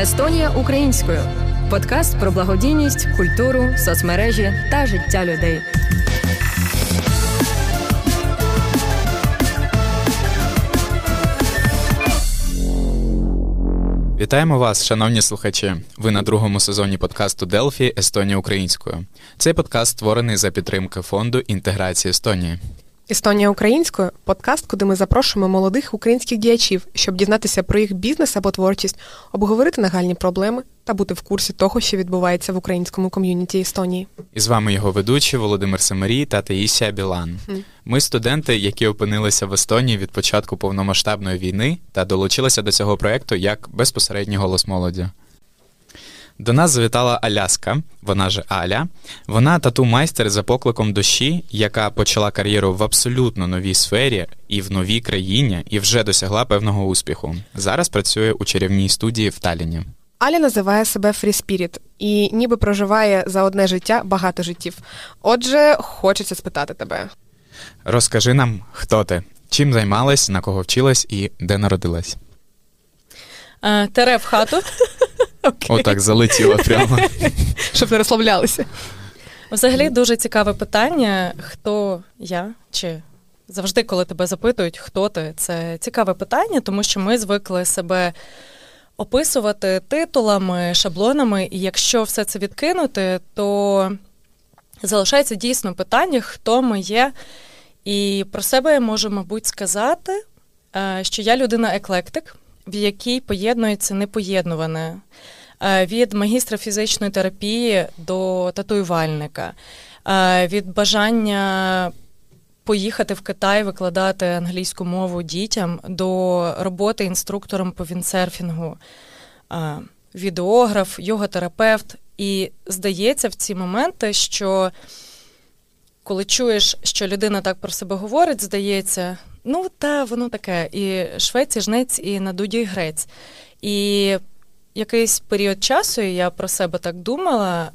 Естонія українською подкаст про благодійність, культуру, соцмережі та життя людей. Вітаємо вас, шановні слухачі. Ви на другому сезоні подкасту Делфі Естонія українською. Цей подкаст створений за підтримки фонду інтеграції Естонії. Естонія українською подкаст, куди ми запрошуємо молодих українських діячів, щоб дізнатися про їх бізнес або творчість, обговорити нагальні проблеми та бути в курсі того, що відбувається в українському ком'юніті Естонії. І з вами його ведучі Володимир Семерій та Таїсія Білан. Ми студенти, які опинилися в Естонії від початку повномасштабної війни та долучилися до цього проєкту як безпосередній голос молоді. До нас завітала Аляска, вона же Аля. Вона тату-майстер за покликом душі, яка почала кар'єру в абсолютно новій сфері і в новій країні, і вже досягла певного успіху. Зараз працює у чарівній студії в Таліні. Аля називає себе free spirit і ніби проживає за одне життя багато життів. Отже, хочеться спитати тебе. Розкажи нам, хто ти, чим займалась, на кого вчилась і де народилась. Е, Тере в хату. Отак залетіла прямо. Щоб не розслаблялися. Взагалі дуже цікаве питання, хто я чи. Завжди, коли тебе запитують, хто ти, це цікаве питання, тому що ми звикли себе описувати титулами, шаблонами, і якщо все це відкинути, то залишається дійсно питання, хто ми є. І про себе я можу, мабуть, сказати, е, що я людина-еклектик, в якій поєднується непоєднуване. Е, від магістра фізичної терапії до татуювальника, е, від бажання поїхати в Китай, викладати англійську мову дітям до роботи інструктором по віндсерфінгу, е, відеограф, йога-терапевт. І здається в ці моменти, що коли чуєш, що людина так про себе говорить, здається, ну та воно таке, і швець, і жнець, і на дуді грець. І якийсь період часу я про себе так думала,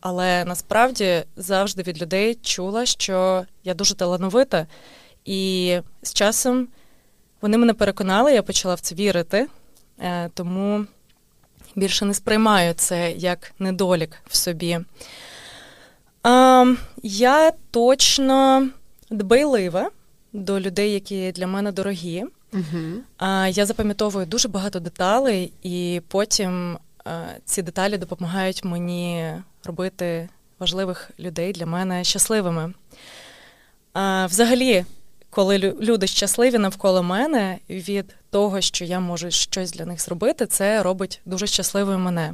але насправді завжди від людей чула, що я дуже талановита, і з часом вони мене переконали, я почала в це вірити, е, тому більше не сприймаю це як недолік в собі. Я точно дбайлива до людей, які для мене дорогі. Угу. А я запам'ятовую дуже багато деталей, і потім а, ці деталі допомагають мені робити важливих людей для мене щасливими. А, Взагалі, коли люди щасливі навколо мене, від того, що я можу щось для них зробити, це робить дуже щасливою мене.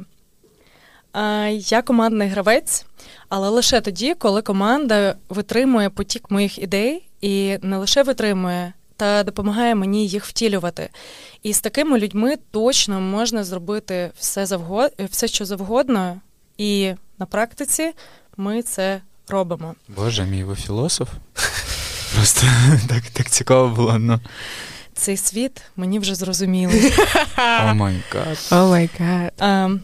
Я командний гравець, але лише тоді, коли команда витримує потік моїх ідей і не лише витримує та допомагає мені їх втілювати. І з такими людьми точно можна зробити все завгод... все, що завгодно, і на практиці ми це робимо. Боже, мій ви філософ. Просто так так цікаво було. Ну. Цей світ мені вже зрозумілий. Oh my god. Oh my god.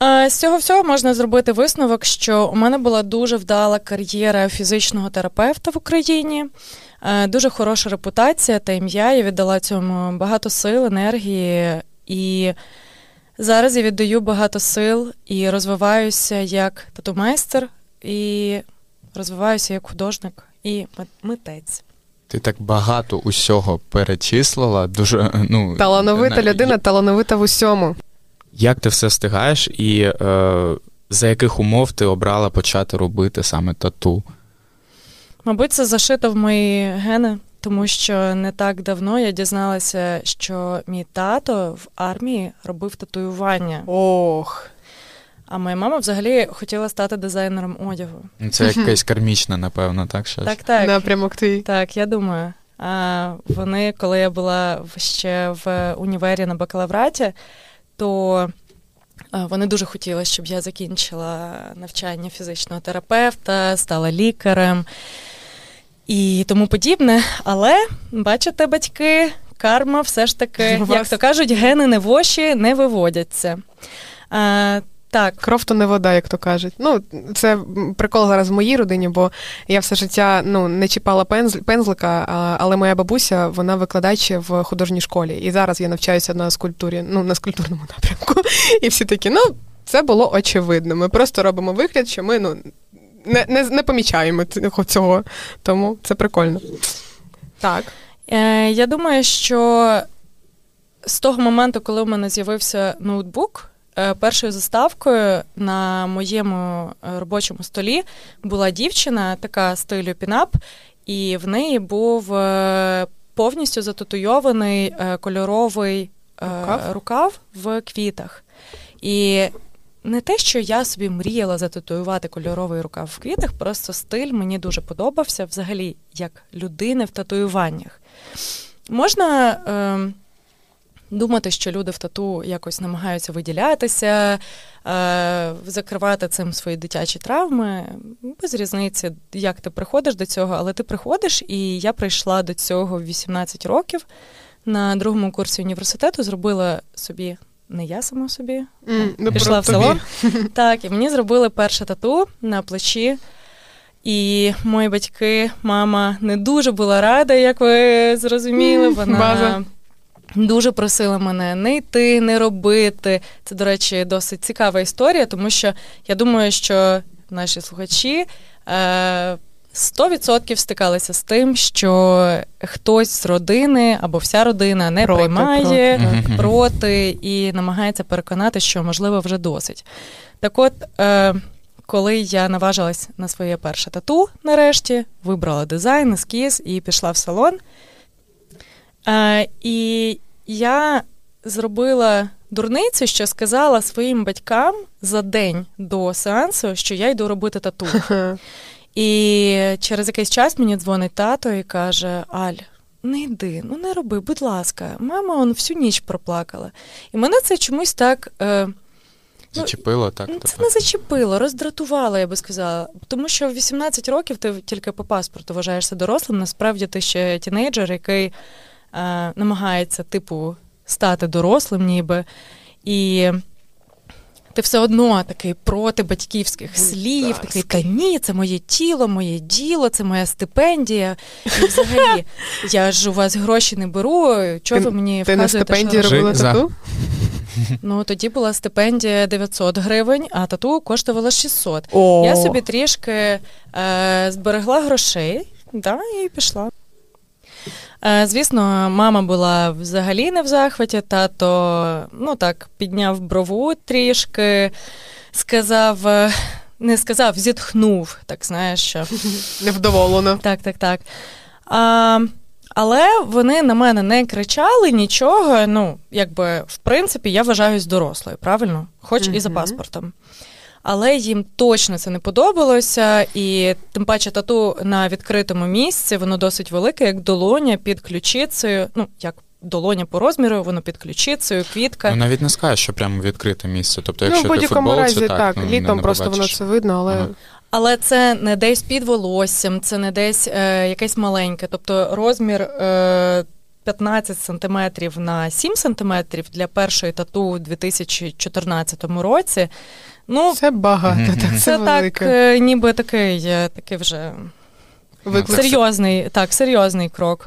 З цього всього можна зробити висновок, що у мене була дуже вдала кар'єра фізичного терапевта в Україні. Е, дуже хороша репутація та ім'я. Я віддала цьому багато сил, енергії. І зараз я віддаю багато сил і розвиваюся як тату-майстер, і розвиваюся як художник і митець. Ти так багато усього перечислила. Дуже ну талановита людина, талановита в усьому. Як ти все встигаєш, і е, за яких умов ти обрала почати робити саме тату? Мабуть, це зашито в мої гени, тому що не так давно я дізналася, що мій тато в армії робив татуювання. Ох. А моя мама взагалі хотіла стати дизайнером одягу. Це якась кармічна, напевно, так? Щось? Так, так. Напрямок твій. Так, я думаю. А вони, коли я була ще в універі на бакалавраті, то вони дуже хотіли, щоб я закінчила навчання фізичного терапевта, стала лікарем і тому подібне. Але бачите, батьки, карма все ж таки, як то кажуть, гени не воші не виводяться. Так. Кров то не вода, як то кажуть. Ну, це прикол зараз в моїй родині, бо я все життя ну, не чіпала пензл, пензлика, але моя бабуся вона викладач в художній школі. І зараз я навчаюся на скульптурі, ну, на скульптурному напрямку. І всі такі, ну, це було очевидно. Ми просто робимо вигляд, що ми ну, не не, не помічаємо цього. Тому це прикольно. Так. Е, Я думаю, що з того моменту, коли у мене з'явився ноутбук. Е, першою заставкою на моєму е, робочому столі була дівчина, така стилю пінап, і в неї був е, повністю зататуйований кольоровий рукав? рукав в квітах. І не те, що я собі мріяла зататуювати кольоровий рукав в квітах, просто стиль мені дуже подобався взагалі як людини в татуюваннях. Можна. Е, думати, що люди в тату якось намагаються виділятися, е, закривати цим свої дитячі травми. Без різниці, як ти приходиш до цього, але ти приходиш, і я прийшла до цього в 18 років на другому курсі університету, зробила собі. Не я сама собі mm, пішла в салон. Так, і мені зробили перше тату на плечі. І мої батьки, мама не дуже була рада, як ви зрозуміли. Вона База. Дуже просила мене не йти, не робити. Це, до речі, досить цікава історія, тому що я думаю, що наші слухачі е, 100% стикалися з тим, що хтось з родини або вся родина не проти, приймає проти. проти і намагається переконати, що можливо вже досить. Так от. Е, коли я наважилась на своє перше тату, нарешті, вибрала дизайн, ескіз і пішла в салон. Е, І я зробила дурницю, що сказала своїм батькам за день до сеансу, що я йду робити тату. І через якийсь час мені дзвонить тато і каже: Аль, не йди, ну не роби, будь ласка, мама он всю ніч проплакала. І мене це чомусь так. Е, Ну, зачепило, так? Ну, це не зачепило, роздратувало, я би сказала. Тому що в 18 років ти тільки по паспорту вважаєшся дорослим, насправді ти ще тінейджер, який е, намагається, типу, стати дорослим, ніби. І ти все одно такий проти батьківських слів, такий та ні, це моє тіло, моє діло, це моя стипендія. І взагалі, я ж у вас гроші не беру. Чого ви мені Ти на стипендії робила тату? Ну тоді була стипендія 900 гривень, а тату коштувала 600. О. Я собі трішки е, зберегла грошей да, і пішла. Е, звісно, мама була взагалі не в захваті, тато ну так, підняв брову трішки, сказав, е, не сказав, зітхнув, так знаєш, що. Невдоволено. Так, так, так. А, але вони на мене не кричали нічого. Ну, якби в принципі, я вважаюсь дорослою, правильно? Хоч mm-hmm. і за паспортом. Але їм точно це не подобалося, і тим паче тату на відкритому місці, воно досить велике, як долоня під ключицею. Ну, як долоня по розміру, воно під ключицею, квітка. Ну навіть не скажеш, що прямо відкрите місце. Тобто, якщо ну, в будь-якому ти разі, так, так ну, літом не просто воно це видно, але. Ага. Але це не десь під волоссям, це не десь е, якесь маленьке. Тобто розмір е, 15 сантиметрів на 7 сантиметрів для першої тату у 2014 році. Ну, Це багато. Так, Це, це так, е, ніби такий е, такий вже Виклик. серйозний, так, серйозний крок.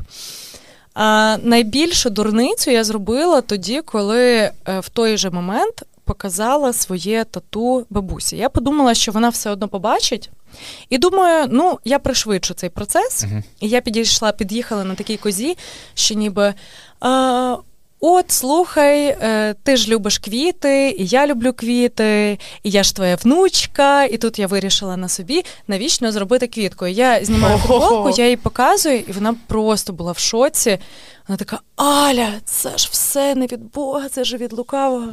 А найбільшу дурницю я зробила тоді, коли е, в той же момент показала своє тату бабусі. Я подумала, що вона все одно побачить. І думаю, ну я пришвидшу цей процес. Uh-huh. І я підійшла, під'їхала на такій козі, що ніби. А, От, слухай, е, ти ж любиш квіти, і я люблю квіти, і я ж твоя внучка, і тут я вирішила на собі навічно зробити квітку. Я знімаю футболку, я їй показую, і вона просто була в шоці. Вона така: Аля, це ж все не від Бога, це ж від лукавого.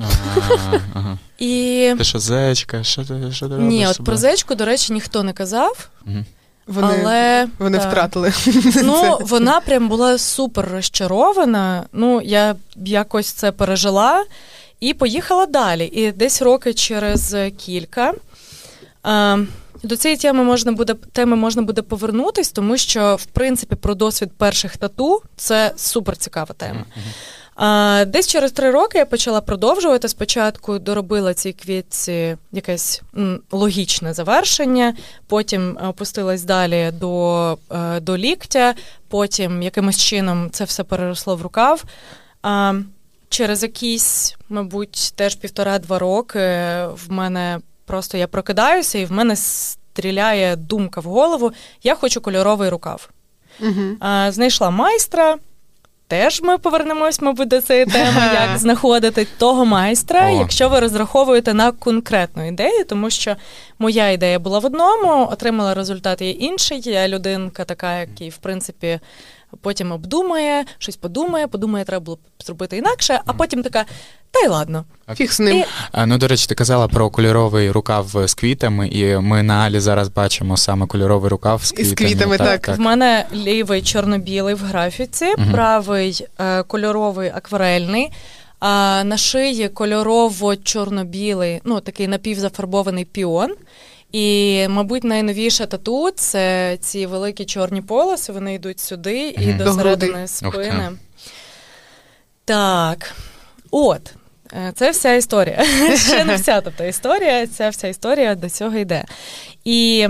Ага. І... Ти що, зечка? Що ти що ти робиш? Ні, от про зечку, до речі, ніхто не казав. Угу. Вони але, вони так. втратили. Ну, вона прям була супер розчарована. Ну, я якось це пережила і поїхала далі. І десь роки через кілька. А, до цієї теми можна буде теми можна буде повернутись, тому що в принципі про досвід перших тату це супер цікава тема. А, Десь через три роки я почала продовжувати. Спочатку доробила цій квітці якесь м, логічне завершення, потім опустилась далі до, е, до ліктя, потім якимось чином це все переросло в рукав. А, Через якісь, мабуть, теж півтора-два роки в мене просто я прокидаюся, і в мене стріляє думка в голову: я хочу кольоровий рукав. Угу. Знайшла майстра. Теж ми повернемось, мабуть, до цієї теми, як знаходити того майстра, О. якщо ви розраховуєте на конкретну ідею, тому що моя ідея була в одному, отримала результат є інший. Я людинка така, який, в принципі, потім обдумає, щось подумає, подумає, треба було б зробити інакше, а потім така, та й ладно. Фіг з ним. І- А, Ну, до речі, ти казала про кольоровий рукав з квітами, і ми на Алі зараз бачимо саме кольоровий рукав з квітами. квітами, так. В мене лівий чорно-білий в графіці, Мгм. правий е, кольоровий акварельний. А на шиї кольорово-чорно-білий, ну такий напівзафарбований піон. І, мабуть, найновіше тату це ці великі чорні полоси, вони йдуть сюди і Мгм. до середини спини. Так. От. е, Це вся історія. Ще не вся тобто історія, ця вся історія до цього йде. І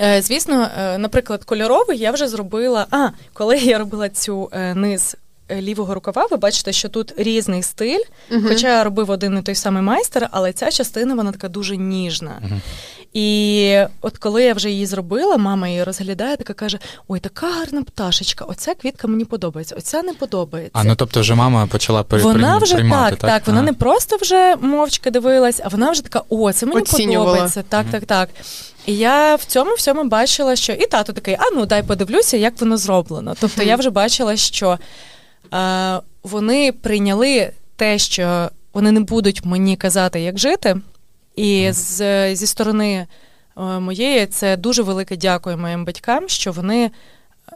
Е, Звісно, е, наприклад, кольоровий я вже зробила. А, коли я робила цю низ лівого рукава, ви бачите, що тут різний стиль, Мгм. хоча робив один і той самий майстер, але ця частина вона така дуже ніжна. Мгм. І от коли я вже її зробила, мама її розглядає, така каже: Ой, така гарна пташечка, оця квітка мені подобається, оця не подобається. А ну тобто вже мама почала при, Вона вже приймати, так, так, вона А. не просто вже мовчки дивилась, а вона вже така: о, це мені Оцінювала. подобається. Так, так, так. І я в цьому всьому бачила, що і тато такий, а ну дай подивлюся, як воно зроблено. Тобто я вже бачила, що е, вони прийняли те, що вони не будуть мені казати, як жити. І з, зі сторони е, моєї це дуже велике дякую моїм батькам, що вони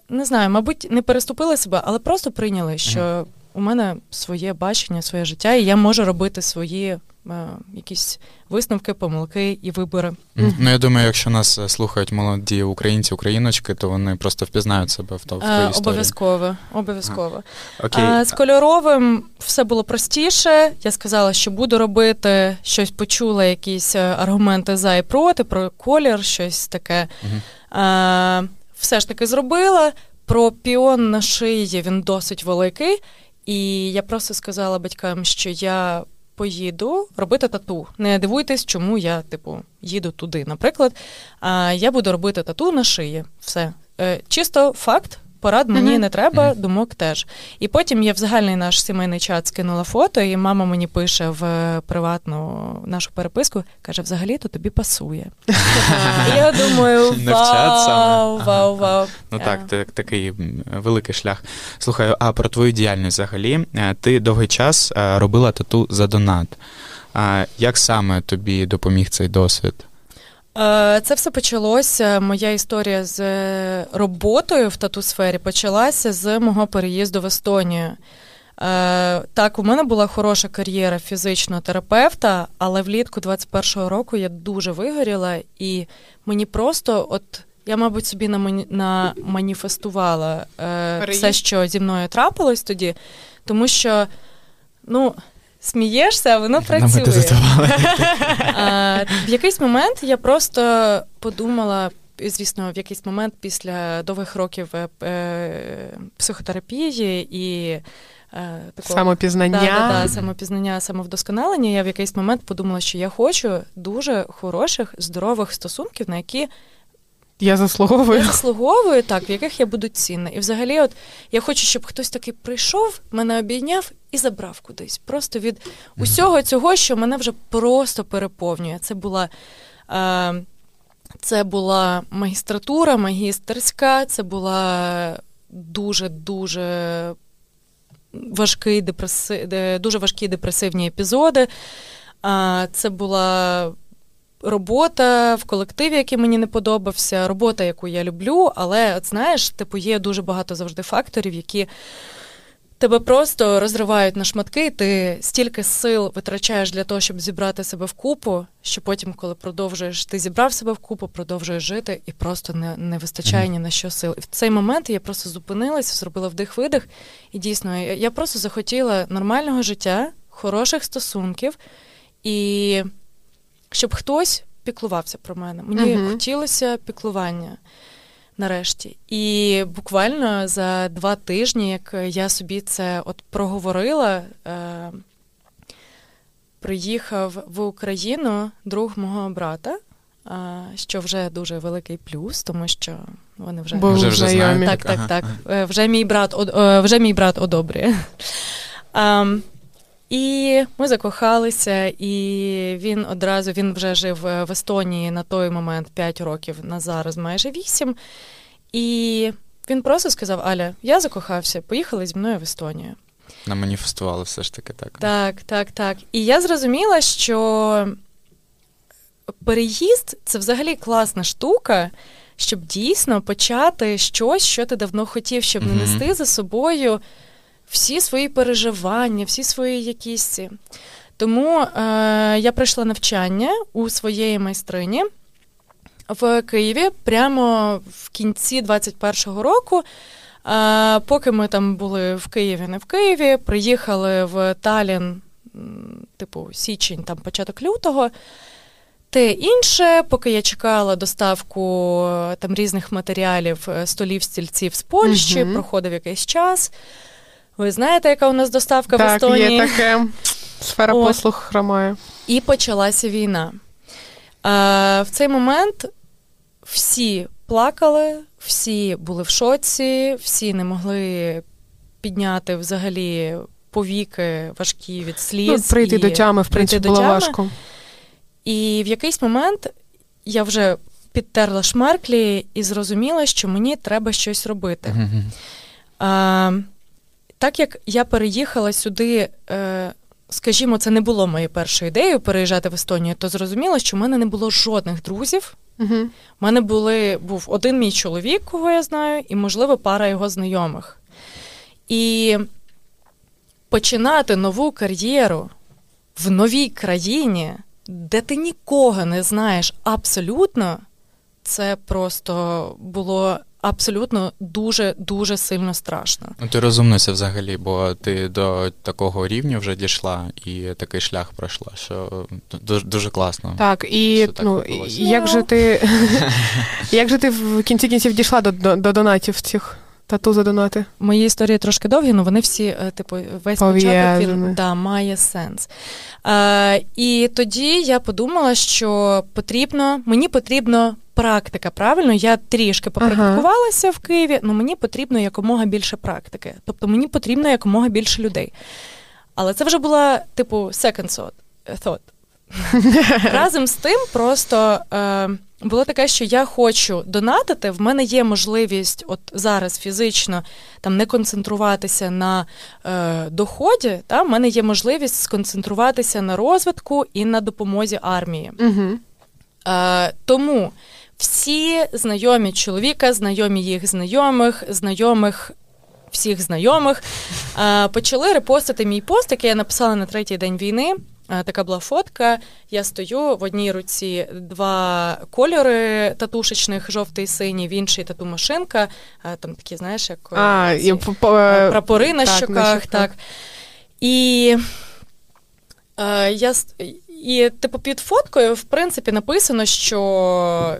не знаю, мабуть, не переступили себе, але просто прийняли, що у мене своє бачення, своє життя, і я можу робити свої е, якісь висновки, помилки і вибори. Ну я думаю, якщо нас е, слухають молоді українці, україночки, то вони просто впізнають себе в то в твоїй Е, історії. обов'язково, обов'язково. Окей. А з кольоровим все було простіше. Я сказала, що буду робити щось, почула якісь е, аргументи за і проти, про колір, щось таке. Мгм. А, все ж таки зробила. Про піон на шиї він досить великий. І я просто сказала батькам, що я поїду робити тату. Не дивуйтесь, чому я, типу, їду туди. Наприклад, я буду робити тату на шиї. Все. Е, чисто факт. Порад мені Мгм. не треба, Мгм. думок теж. І потім я в загальний наш сімейний чат скинула фото, і мама мені пише в приватну нашу переписку, каже: взагалі-то тобі пасує. І я думаю, вау, вау, вау. Ну Е, так, так, такий великий шлях. Слухай, а про твою діяльність взагалі, Е, ти довгий час е, робила тату за донат. Як саме тобі допоміг цей досвід? Е, Це все почалося. Моя історія з е, роботою в тату сфері почалася з мого переїзду в Естонію. Е, Так, у мене була хороша кар'єра фізичного терапевта, але влітку 21-го року я дуже вигоріла, і мені просто, от я, мабуть, собі наманіфестувала е, все, що зі мною трапилось тоді, тому що, ну. Смієшся, а воно працює. А, в якийсь момент я просто подумала, звісно, в якийсь момент після довгих років е, е, психотерапії і е, такого Самопізнання. Да, да, да, самопізнання, самовдосконалення, я в якийсь момент подумала, що я хочу дуже хороших, здорових стосунків, на які Я заслуговую. я заслуговую, так, в яких я буду цінна. І взагалі, от я хочу, щоб хтось такий прийшов, мене обійняв і забрав кудись. Просто від усього цього, що мене вже просто переповнює. Це була. Е, це була магістратура, магістерська, це була дуже-дуже важкий депреси... дуже важкі депресивні епізоди. Це була робота в колективі, який мені не подобався, робота, яку я люблю, але от знаєш, типу, є дуже багато завжди факторів, які тебе просто розривають на шматки, ти стільки сил витрачаєш для того, щоб зібрати себе в купу, що потім, коли продовжуєш, ти зібрав себе в купу, продовжуєш жити, і просто не не вистачає ні на що сил. І в цей момент я просто зупинилася, зробила вдих-видих, і дійсно я, я просто захотіла нормального життя, хороших стосунків, і щоб хтось піклувався про мене. Мені uh хотілося піклування нарешті. І буквально за два тижні, як я собі це от проговорила, е, приїхав в Україну друг мого брата. Що вже дуже великий плюс, тому що вони вже Бо вже, вже знайомі. Так, так, так. Вже мій брат е, вже мій брат одобрює. І ми закохалися, і він одразу він вже жив е, в Естонії на той момент 5 років, на зараз майже 8. І він просто сказав: Аля, я закохався, поїхали зі мною в Естонію. На маніфестували все ж таки так. Так, так, так. І я зрозуміла, що переїзд це взагалі класна штука, щоб дійсно почати щось, що ти давно хотів, щоб не нести за собою всі свої переживання, всі свої якісь. Тому е, я пройшла навчання у своєї майстрині в Києві прямо в кінці 21-го року. Е, поки ми там були в Києві, не в Києві, приїхали в Талін, типу січень, там початок лютого. Те інше, поки я чекала доставку там різних матеріалів, е, столів, стільців з Польщі, угу. проходив якийсь час. Ви знаєте, яка у нас доставка так, в Естонії? Так, є таке. Сфера От. послуг хромає. І почалася війна. А, В цей момент всі плакали, всі були в шоці, всі не могли підняти взагалі повіки важкі від сліз. Ну, Прийти і до тями, в принципі, було тями. важко. І в якийсь момент я вже підтерла шмарклі і зрозуміла, що мені треба щось робити. Mm-hmm. А, так як я переїхала сюди, е, скажімо, це не було моєю першою ідеєю переїжджати в Естонію, то зрозуміло, що в мене не було жодних друзів. Угу. У мене були, був один мій чоловік, кого я знаю, і, можливо, пара його знайомих. І починати нову кар'єру в новій країні, де ти нікого не знаєш абсолютно, це просто було абсолютно дуже дуже сильно страшно. Ну, Ти розумнася взагалі, бо ти до такого рівня вже дійшла і такий шлях пройшла, що дуже дуже класно. Так, і так ну як же ти як же ти в кінці кінців дійшла до, до, до донатів цих? Тату за донати. Мої історії трошки довгі, але вони всі, е, типу, весь початок він да, має сенс. А, І тоді я подумала, що потрібно, мені потрібно практика. Правильно, я трішки попрактикувалася ага. в Києві, але мені потрібно якомога більше практики. Тобто мені потрібно якомога більше людей. Але це вже була, типу, second thought. Разом з тим, просто е, було таке, що я хочу донатити. В мене є можливість, от зараз фізично там не концентруватися на е, доході. Та в мене є можливість сконцентруватися на розвитку і на допомозі армії. Угу. Е, Тому всі знайомі чоловіка, знайомі їх знайомих, знайомих. Всіх знайомих е, почали репостити мій пост, який я написала на третій день війни. Е, така була фотка. Я стою в одній руці два кольори татушечних, жовтий і синій, в іншій тату машинка. Е, там такі, знаєш, як а, ці, і... по, прапори на так, щоках. так. І е, я і типу під фоткою, в принципі, написано, що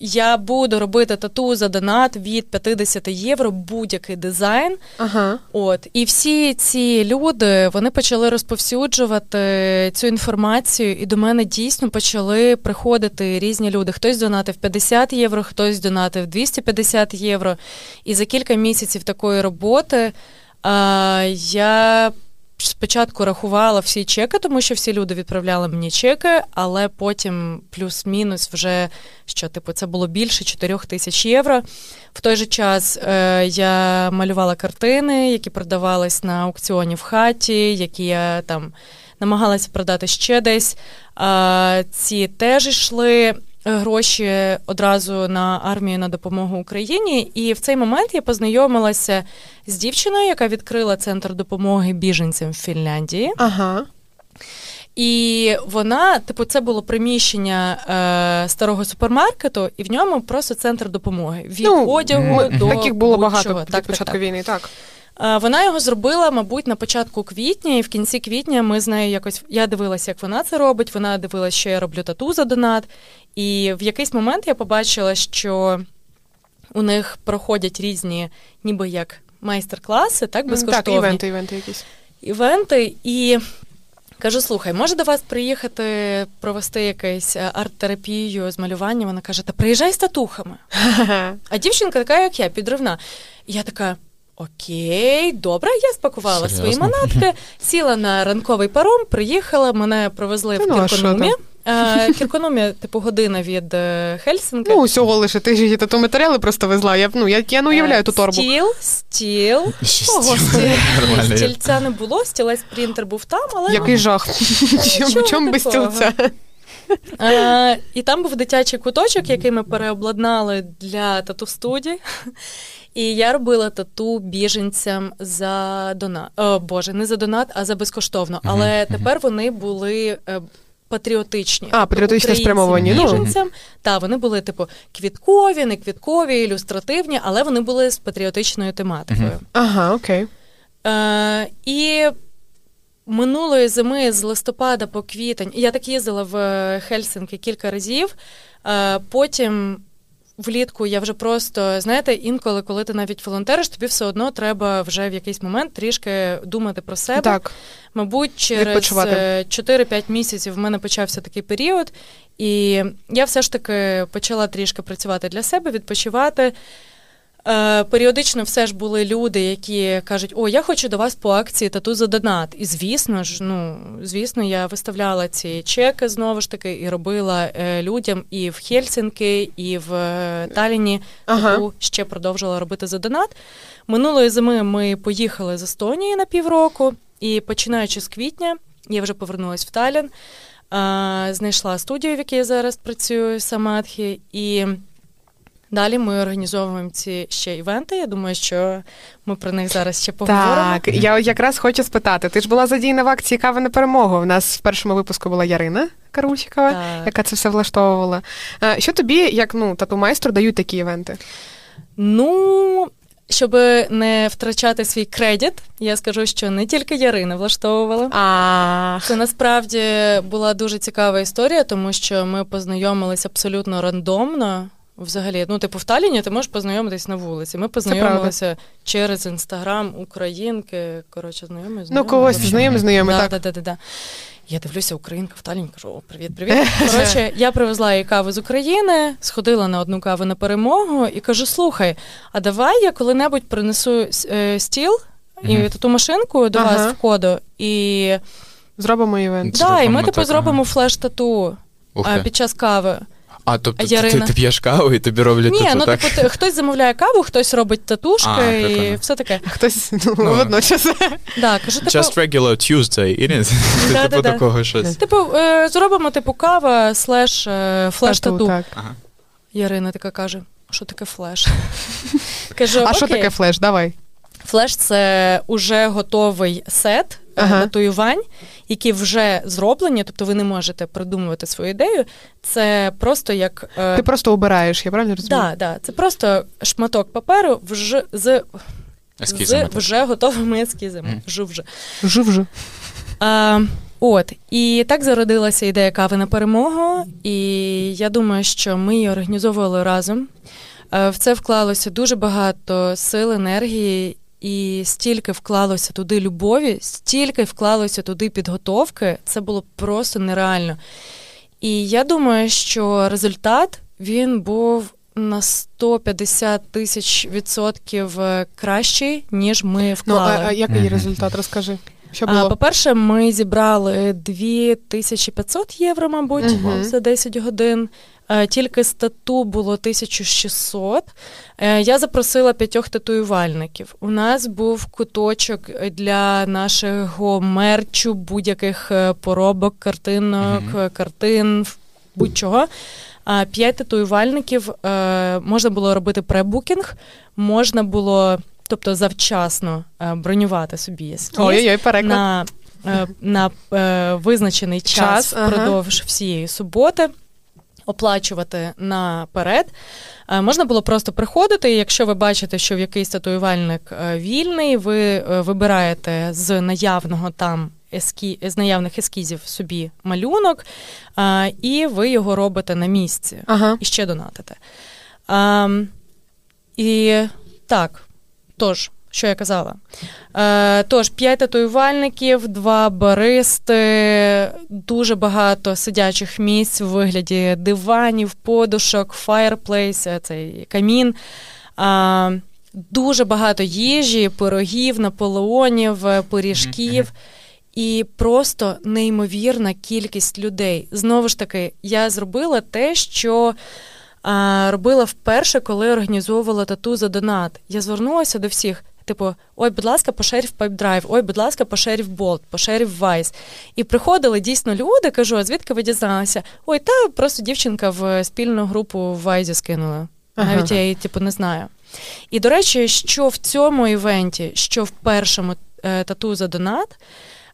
я буду робити тату за донат від 50 євро, будь-який дизайн. Ага. От і всі ці люди вони почали розповсюджувати цю інформацію, і до мене дійсно почали приходити різні люди. Хтось донатив 50 євро, хтось донатив 250 євро. І за кілька місяців такої роботи а, я спочатку рахувала всі чеки, тому що всі люди відправляли мені чеки, але потім плюс-мінус вже що, типу, це було більше 4 тисяч євро. В той же час е, я малювала картини, які продавались на аукціоні в хаті, які я там намагалася продати ще десь. Е, ці теж йшли. Гроші одразу на армію на допомогу Україні. І в цей момент я познайомилася з дівчиною, яка відкрила центр допомоги біженцям в Фінляндії. Ага. І вона, типу, це було приміщення е, старого супермаркету, і в ньому просто центр допомоги від Ну, одягу м, до Таких було багато від так, початку так. війни, так. Е, Вона його зробила, мабуть, на початку квітня, і в кінці квітня ми з нею якось я дивилася, як вона це робить. Вона дивилася, що я роблю тату за донат. І в якийсь момент я побачила, що у них проходять різні, ніби як майстер-класи, так безкоштовні Так, івенти, івенти якісь. івенти. І кажу: слухай, може до вас приїхати провести якусь е, арт-терапію з малювання? Вона каже: Та приїжджай з татухами. А дівчинка така, як я, підривна. І я така. Окей, добре, я спакувала свої манатки, сіла на ранковий паром, приїхала, мене провезли Та в ну, а. Е, Кірконумі, типу, година від е, Хельсинки. Ну, усього лише ти ж її тату матеріали просто везла. Я, ну, я, я не уявляю ту торбу. Стіл, стіл. Ого, стіл. стіл. Стільця не було, стілець принтер був там, але Який жах. Чому без стілця? Е, і там був дитячий куточок, який ми переобладнали для тату-студій. І я робила тату біженцям за донат. О, Боже, не за донат, а за безкоштовно. Але тепер вони були. Патріотичні, А, патріотичне спрямовані спрямовані, ну. Та вони були типу квіткові, не квіткові, ілюстративні, але вони були з патріотичною тематикою. Ага, окей. Е, і минулої зими з листопада по квітень, я так їздила в е, Хельсинки кілька разів. Е, потім влітку я вже просто, знаєте, інколи, коли ти навіть волонтериш, тобі все одно треба вже в якийсь момент трішки думати про себе. Так. Мабуть, через Відпочивати. е, 4-5 місяців в мене почався такий період, і я все ж таки почала трішки працювати для себе, відпочивати. Е, періодично все ж були люди, які кажуть: О, я хочу до вас по акції тату за донат. І звісно ж, ну звісно, я виставляла ці чеки знову ж таки і робила е, людям і в Хельсінки, і в е, Таліні Ага. тату ще продовжила робити за донат. Минулої зими ми поїхали з Естонії на півроку, і починаючи з квітня, я вже повернулася в Талін, е, знайшла студію, в якій я зараз працюю, Самадхі, і далі ми організовуємо ці ще івенти. Я думаю, що ми про них зараз ще поговоримо. Так, я якраз хочу спитати. Ти ж була задіяна в акції Кава на перемогу. У нас в першому випуску була Ярина Карульчикова, Так. яка це все влаштовувала. Що тобі, як ну, тату-майстру, дають такі івенти? Ну, щоб не втрачати свій кредит, я скажу, що не тільки Ярина влаштовувала. А, Це насправді була дуже цікава історія, тому що ми познайомились абсолютно рандомно. Взагалі, ну, типу, в Таліні ти можеш познайомитись на вулиці. Ми познайомилися через інстаграм українки. Коротше, знайомі, знайомі. ну когось Взагалі. знайомий, знайомий, да, так. да, да, да, да. Я дивлюся, українка в Таліні, кажу, о, привіт, привіт. Коротше, я привезла їй каву з України, сходила на одну каву на перемогу і кажу: слухай, а давай я коли-небудь принесу е, стіл і Мгм. ту машинку до Ага. вас в коду. І Зробимо івент. Да, і ми типу зробимо флеш-тату а, під час кави. А, тобто ти, Ярина. ти, ти п'єш каву і тобі роблять Ні, тату, ну так? типу, ти, хтось замовляє каву, хтось робить татушки А, і прикольно. все таке. Хтось ну, Ну. водночас. Да, кажу, типу, Just regular Tuesday, і не Да, типу да, да. такого щось. типу е, зробимо типу кава слеш е, флеш-тату. Так. Ага. Ярина така каже: що таке flash? Кажу, А що «Окей». таке flash? Давай. Flash це уже готовий сет е, Ага. татуювань, які вже зроблені, тобто ви не можете придумувати свою ідею. Це просто як. е, Ти просто обираєш, я правильно розумію? Да, да, це просто шматок паперу вж, з, Ескізами, з вже готовими ескізами. Мгм. Вжу вже. Жив же. А, от, і так зародилася ідея кави на перемогу, і я думаю, що ми її організовували разом. Е, В це вклалося дуже багато сил, енергії, і стільки вклалося туди любові, стільки вклалося туди підготовки. Це було просто нереально. І я думаю, що результат він був на 150 тисяч відсотків е, кращий, ніж ми Ну, а, а який результат? Розкажи. Що А. По-перше, ми зібрали 2500 євро, мабуть, Мгм. за 10 годин. Е, Тільки з тату було 1600. Е, Я запросила п'ятьох татуювальників. У нас був куточок для нашого мерчу, будь-яких е, поробок, картинок, е, картин, будь-чого. А п'ять татуювальників можна було робити пребукінг, можна було, тобто завчасно бронювати собі Ой-ой-ой, переклад. на, на визначений час, Час, ага. впродовж всієї суботи. Оплачувати наперед. Е, Можна було просто приходити, і якщо ви бачите, що в якийсь татуювальник е, вільний, ви е, вибираєте з наявного там ескі... з наявних ескізів собі малюнок, і ви його робите на місці Ага. і ще донатите. І так, тож, що я казала? Е, тож, п'ять татуювальників, два баристи, дуже багато сидячих місць у вигляді диванів, подушок, fireplace, е, цей камін. А, дуже багато їжі, пирогів, наполеонів, е, пиріжків. І просто неймовірна кількість людей. Знову ж таки, я зробила те, що а, робила вперше, коли організовувала тату за донат. Я звернулася до всіх. Типу, ой, будь ласка, пошерів PipeDrive, ой, будь ласка, пошерів Bolt, пошерів Vice. І приходили дійсно люди, кажу, а звідки ви дізналися? Ой, та просто дівчинка в спільну групу в Вайзі скинула. Ага. Навіть я її, типу, не знаю. І, до речі, що в цьому івенті, що в першому е, тату за донат,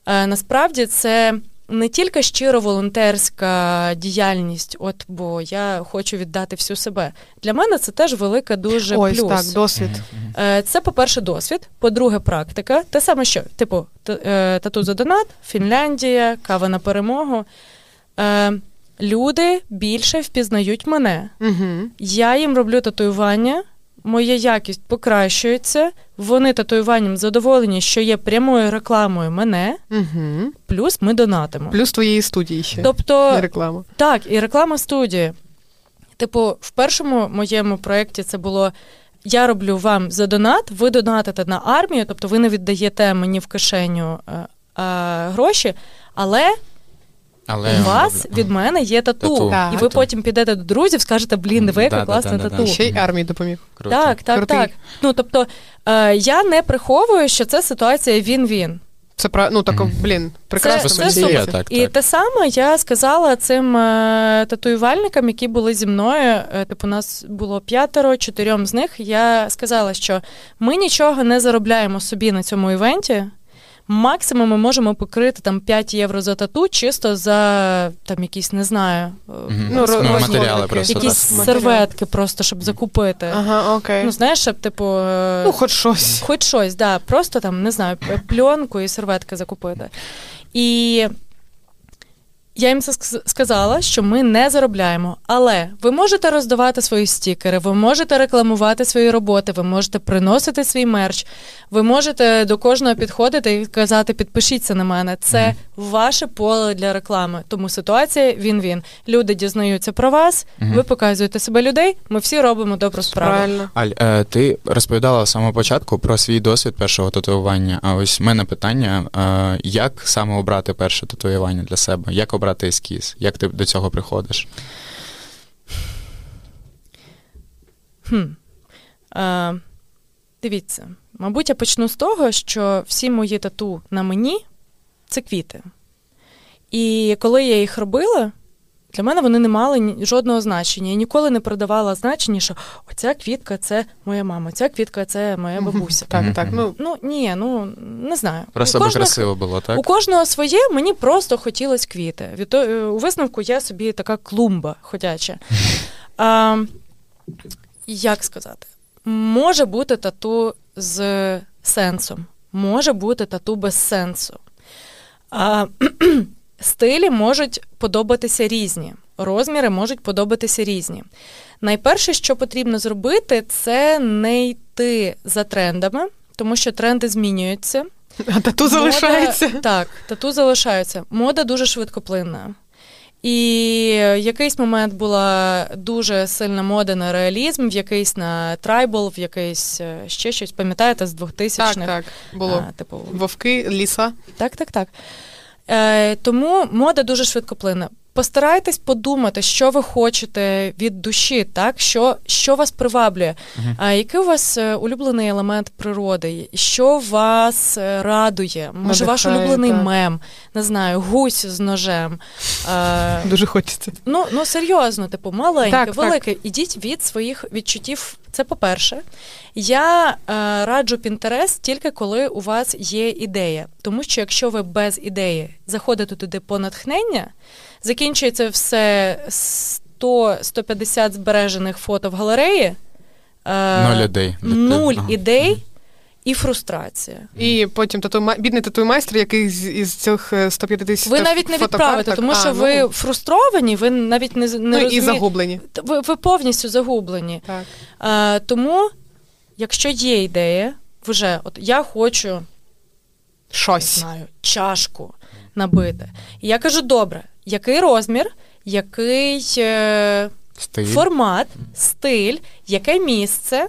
е, насправді це не тільки щиро волонтерська діяльність, от бо я хочу віддати всю себе. Для мене це теж велика дуже Ось плюс. так, досвід. Е, Це, по-перше, досвід, по-друге, практика. Те саме, що, типу, е, тату за донат, Фінляндія, кава на перемогу. Е, Люди більше впізнають мене. Угу. Я їм роблю татуювання, моя якість покращується. Вони татуюванням задоволені, що є прямою рекламою мене, Угу. плюс ми донатимо. Плюс твоєї студії ще. Тобто, Не реклама. так, і реклама студії. Типу, в першому моєму проєкті це було. Я роблю вам за донат, ви донатите на армію, тобто ви не віддаєте мені в кишеню е, е, гроші, але Але у вас роблю. від мене є тату. Тату. Так. І ви потім підете до друзів, скажете, блін, диви, яка класна тату. Ще й армії допоміг. Круто. Так, так, Крутий. так. Ну тобто е, я не приховую, що це ситуація він-він. Це про ну так, блін, прекрасно. це супер. здається. Так, І те саме я сказала цим е, татуювальникам, які були зі мною. Е, типу, нас було п'ятеро, чотирьом з них. Я сказала, що ми нічого не заробляємо собі на цьому івенті. Максимум ми можемо покрити там 5 євро за тату, чисто за там якісь, не знаю, Мгм. Ну, роз- матеріали просто. якісь так. Серветки, просто щоб закупити. Ага, окей. Ну, знаєш, щоб, типу, е, Ну, хоч щось. Хоч щось, да, просто там, не знаю, пленку і серветки закупити. І я їм це ск- сказала, що ми не заробляємо. Але ви можете роздавати свої стікери, ви можете рекламувати свої роботи, ви можете приносити свій мерч, ви можете до кожного підходити і казати, підпишіться на мене. Це Мгм. ваше поле для реклами. Тому ситуація він-він. Люди дізнаються про вас, Мгм. ви показуєте себе людей, ми всі робимо добру справу. Правильно. Аль, е, ти розповідала з самого початку про свій досвід першого татуювання. А ось в мене питання: е, як саме обрати перше татуювання для себе? Як обрати ескіз? Як ти до цього приходиш? Хм. Е, дивіться, мабуть, я почну з того, що всі мої тату на мені це квіти. І коли я їх робила, для мене вони не мали жодного значення. Я ніколи не продавала значення, що оця квітка це моя мама, ця квітка це моя бабуся. Так, так. Ну, Ну ні, ну не знаю. Просто У кожного- красиво було, так? у кожного своє мені просто хотілось квіти. Від е, у висновку я собі така клумба ходяча. А, як сказати? Може бути тату з сенсом, може бути тату без сенсу. А, стилі можуть подобатися різні, розміри можуть подобатися різні. Найперше, що потрібно зробити, це не йти за трендами, тому що тренди змінюються. а тату Мода- залишається. Так, тату залишається. Мода дуже швидкоплинна. І якийсь момент була дуже сильна мода на реалізм, в якийсь на трайбл, в якийсь е, ще щось. Пам'ятаєте, з 2000-х? Так, так. Було. А, типу, Вовки, ліса. так, так, так. Е, тому мода дуже швидкоплинна. Постарайтесь подумати, що ви хочете від душі, так? Що, що вас приваблює, Мгм. а який у вас е, улюблений елемент природи, що вас е, радує? Може, ваш улюблений так. мем, не знаю, гусь з ножем, А, Дуже хочеться. Ну ну серйозно, типу, маленьке, Так, велике. Ідіть від своїх відчуттів. Це по-перше. Я е, раджу Pinterest тільки коли у вас є ідея. Тому що якщо ви без ідеї заходите туди по натхнення, закінчується все 100-150 збережених фото в галереї. Е, нуль ідей. Нуль ага. ідей. І фрустрація. І потім тату бідний татуй-майстер, який з із цих 150 Ви навіть не відправите, тому що а, ви ну... фрустровані, ви навіть не не ну, розумієте. і загублені. Ви ви повністю загублені. Так. А, Тому, якщо є ідея, вже от я хочу щось не знаю, чашку набити. І я кажу: добре, який розмір, який е, стиль. формат, стиль, яке місце.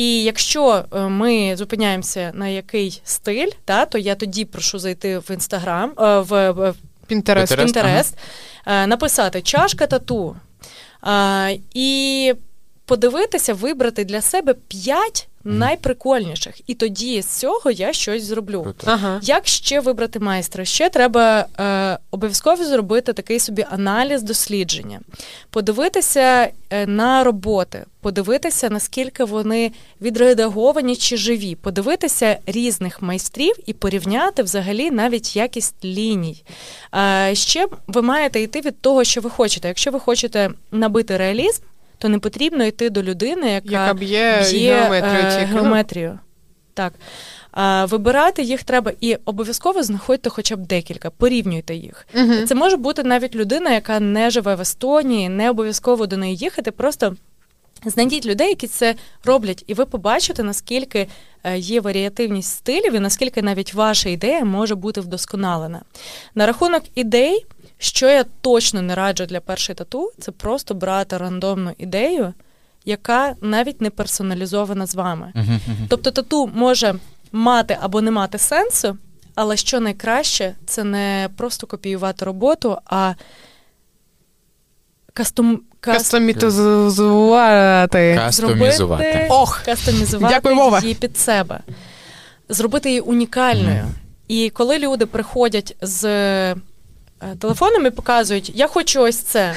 І якщо е, ми зупиняємося на який стиль, та, то я тоді прошу зайти в інстаграм, е, в Пінтерест, Pinterest ага. Е, написати чашка тату. І подивитися, вибрати для себе п'ять найприкольніших. І тоді з цього я щось зроблю. Ага. Як ще вибрати майстра? Ще треба е, обов'язково зробити такий собі аналіз дослідження, подивитися е, на роботи, подивитися, наскільки вони відредаговані чи живі, подивитися різних майстрів і порівняти взагалі навіть якість ліній. Е, ще ви маєте йти від того, що ви хочете. Якщо ви хочете набити реалізм то не потрібно йти до людини, яка, яка б'є, геометрію. Е, геометрію. Так. А, Вибирати їх треба і обов'язково знаходьте хоча б декілька, порівнюйте їх. Угу. Це може бути навіть людина, яка не живе в Естонії, не обов'язково до неї їхати. Просто знайдіть людей, які це роблять, і ви побачите, наскільки е, є варіативність стилів, і наскільки навіть ваша ідея може бути вдосконалена. На рахунок ідей. Що я точно не раджу для першої тату, це просто брати рандомну ідею, яка навіть не персоналізована з вами. Тобто тату може мати або не мати сенсу, але що найкраще, це не просто копіювати роботу, а кастом... Кастомізувати. Кастомізувати. Ох, кастомізувати Дякую, її під себе, зробити її унікальною. Mm. І коли люди приходять з телефоном і показують, я хочу ось це.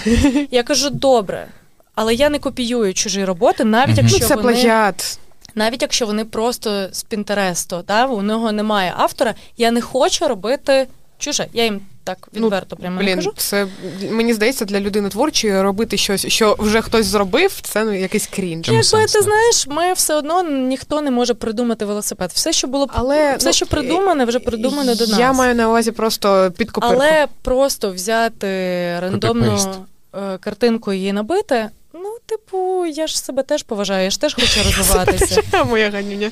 Я кажу, добре, але я не копіюю чужі роботи, навіть якщо ну, це вони... плагіат. Навіть якщо вони просто з Пінтересту, да, у нього немає автора, я не хочу робити чуже. Я їм так ну, відверто прямо блін, не кажу. Це мені здається, для людини творчої робити щось, що вже хтось зробив, це ну, якийсь крінж. Якби ти знаєш, ми все одно ніхто не може придумати велосипед. Все, що було Але, все, ну, що придумане, вже придумане до нас. Я маю на увазі просто під копирку. Але просто взяти рандомну е, картинку і її набити. Ну, типу, я ж себе теж поважаю, я ж теж хочу розвиватися. Моя ганюня.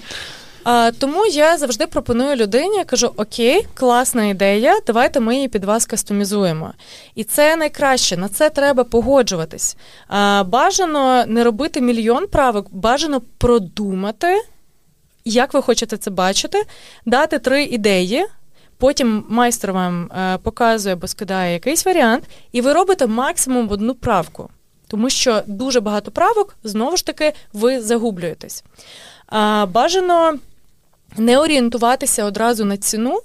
А, Тому я завжди пропоную людині, кажу: Окей, класна ідея, давайте ми її під вас кастомізуємо. І це найкраще, на це треба погоджуватись. А, Бажано не робити мільйон правок, бажано продумати, як ви хочете це бачити, дати три ідеї. Потім майстер вам е, показує або скидає якийсь варіант, і ви робите максимум одну правку. Тому що дуже багато правок, знову ж таки, ви загублюєтесь. А, Бажано не орієнтуватися одразу на ціну,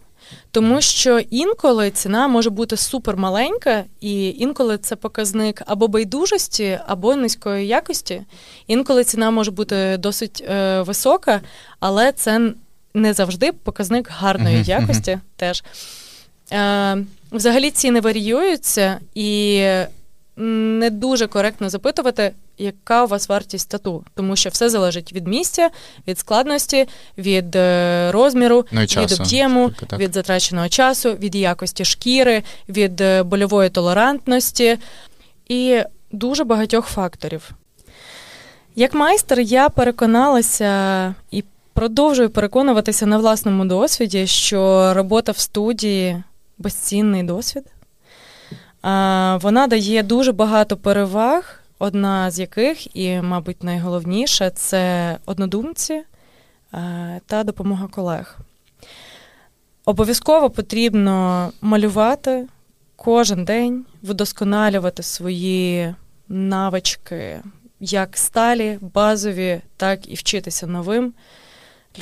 тому що інколи ціна може бути супер маленька, і інколи це показник або байдужості, або низької якості. Інколи ціна може бути досить е, висока, але це не завжди показник гарної uh-huh, якості uh-huh. теж. Е, Взагалі ціни варіюються, і не дуже коректно запитувати, яка у вас вартість тату, тому що все залежить від місця, від складності, від е, розміру, ну, від об'єму, від затраченого часу, від якості шкіри, від е, больової толерантності і дуже багатьох факторів. Як майстер, я переконалася і продовжую переконуватися на власному досвіді, що робота в студії безцінний досвід. Вона дає дуже багато переваг, одна з яких, і, мабуть, найголовніша це однодумці та допомога колег. Обов'язково потрібно малювати кожен день, вдосконалювати свої навички, як сталі, базові, так і вчитися новим.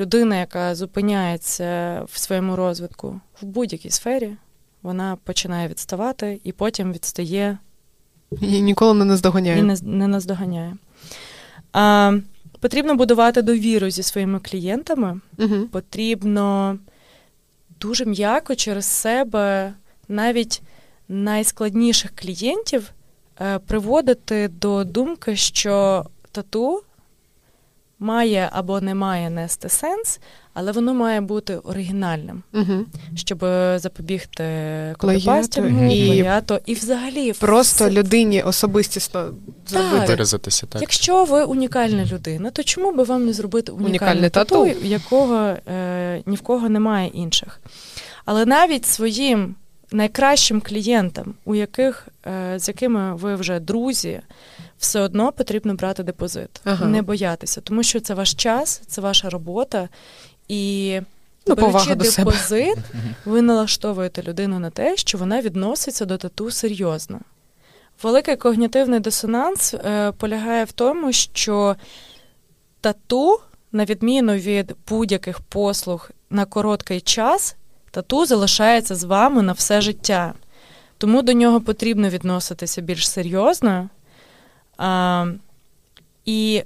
Людина, яка зупиняється в своєму розвитку в будь-якій сфері, вона починає відставати і потім відстає І ніколи не наздоганяє. і не, не наздоганяє. А, потрібно будувати довіру зі своїми клієнтами. Угу. Потрібно дуже м'яко через себе навіть найскладніших клієнтів е, приводити до думки, що тату має або не має нести сенс, але воно має бути оригінальним, Угу. щоб запобігти Плагіату і- плагіату і взагалі Просто все- людині особистісно зробити. Виразитися так. Якщо ви унікальна людина, то чому би вам не зробити Унікальне тату, тату? якого е, ні в кого немає інших? Але навіть своїм найкращим клієнтам, у яких, е, з якими ви вже друзі, все одно потрібно брати депозит, Ага. не боятися, тому що це ваш час, це ваша робота, і Ну, беручи до себе. депозит, ви налаштовуєте людину на те, що вона відноситься до тату серйозно. Великий когнітивний дисонанс е, полягає в тому, що тату, на відміну від будь-яких послуг на короткий час, тату залишається з вами на все життя. Тому до нього потрібно відноситися більш серйозно. А, і,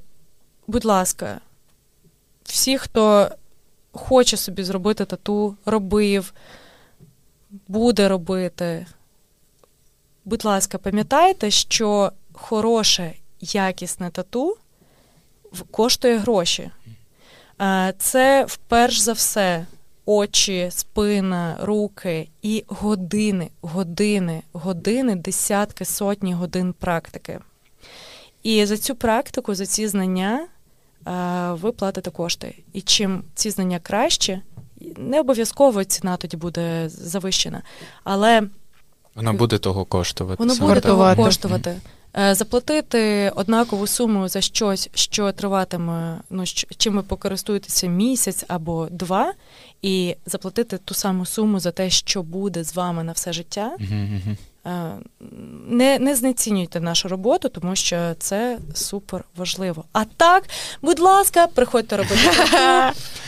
будь ласка, всі, хто хоче собі зробити тату, робив, буде робити. Будь ласка, пам'ятайте, що хороше, якісне тату коштує гроші. Це вперш за все очі, спина, руки і години, години, години, десятки, сотні годин практики. І за цю практику, за ці знання ви платите кошти. І чим ці знання краще, не обов'язково ціна тоді буде завищена, але Воно буде того коштувати. Воно буде того коштувати. Е, Заплатити однакову суму за щось, що триватиме, ну чим ви покористуєтеся місяць або два, і заплатити ту саму суму за те, що буде з вами на все життя. Мгм. Е, Не, не знецінюйте нашу роботу, тому що це супер важливо. А так, будь ласка, приходьте робити.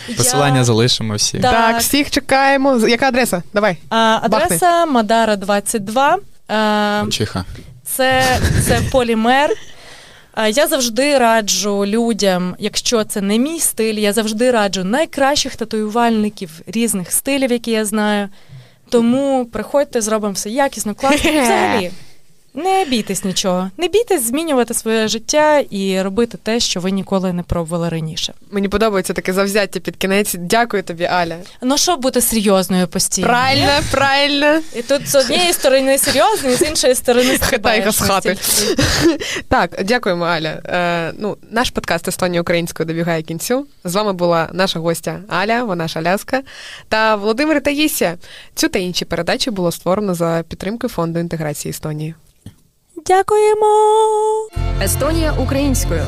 Посилання Я- залишимо всі. Так. Так, всіх чекаємо. Яка адреса? Давай. А, Адреса Мадара 22. Е, Чиха. Це, це полімер. Я завжди раджу людям, якщо це не мій стиль, я завжди раджу найкращих татуювальників різних стилів, які я знаю. Тому приходьте, зробимо все якісно, класно. Взагалі, не бійтесь нічого. Не бійтесь змінювати своє життя і робити те, що ви ніколи не пробували раніше. Мені подобається таке завзяття під кінець. Дякую тобі, Аля. Ну, щоб бути серйозною постійно. Правильно, правильно. І тут з однієї сторони серйозний, з іншої сторони стрибаєш з хати. Так, дякуємо, Аля. Е, ну, наш подкаст Естонія українською добігає кінцю. З вами була наша гостя Аля, вона шаляска, та Володимир Таїсія. Цю та інші передачі було створено за підтримкою фонду інтеграції Естонії. Дякуємо. Естонія українською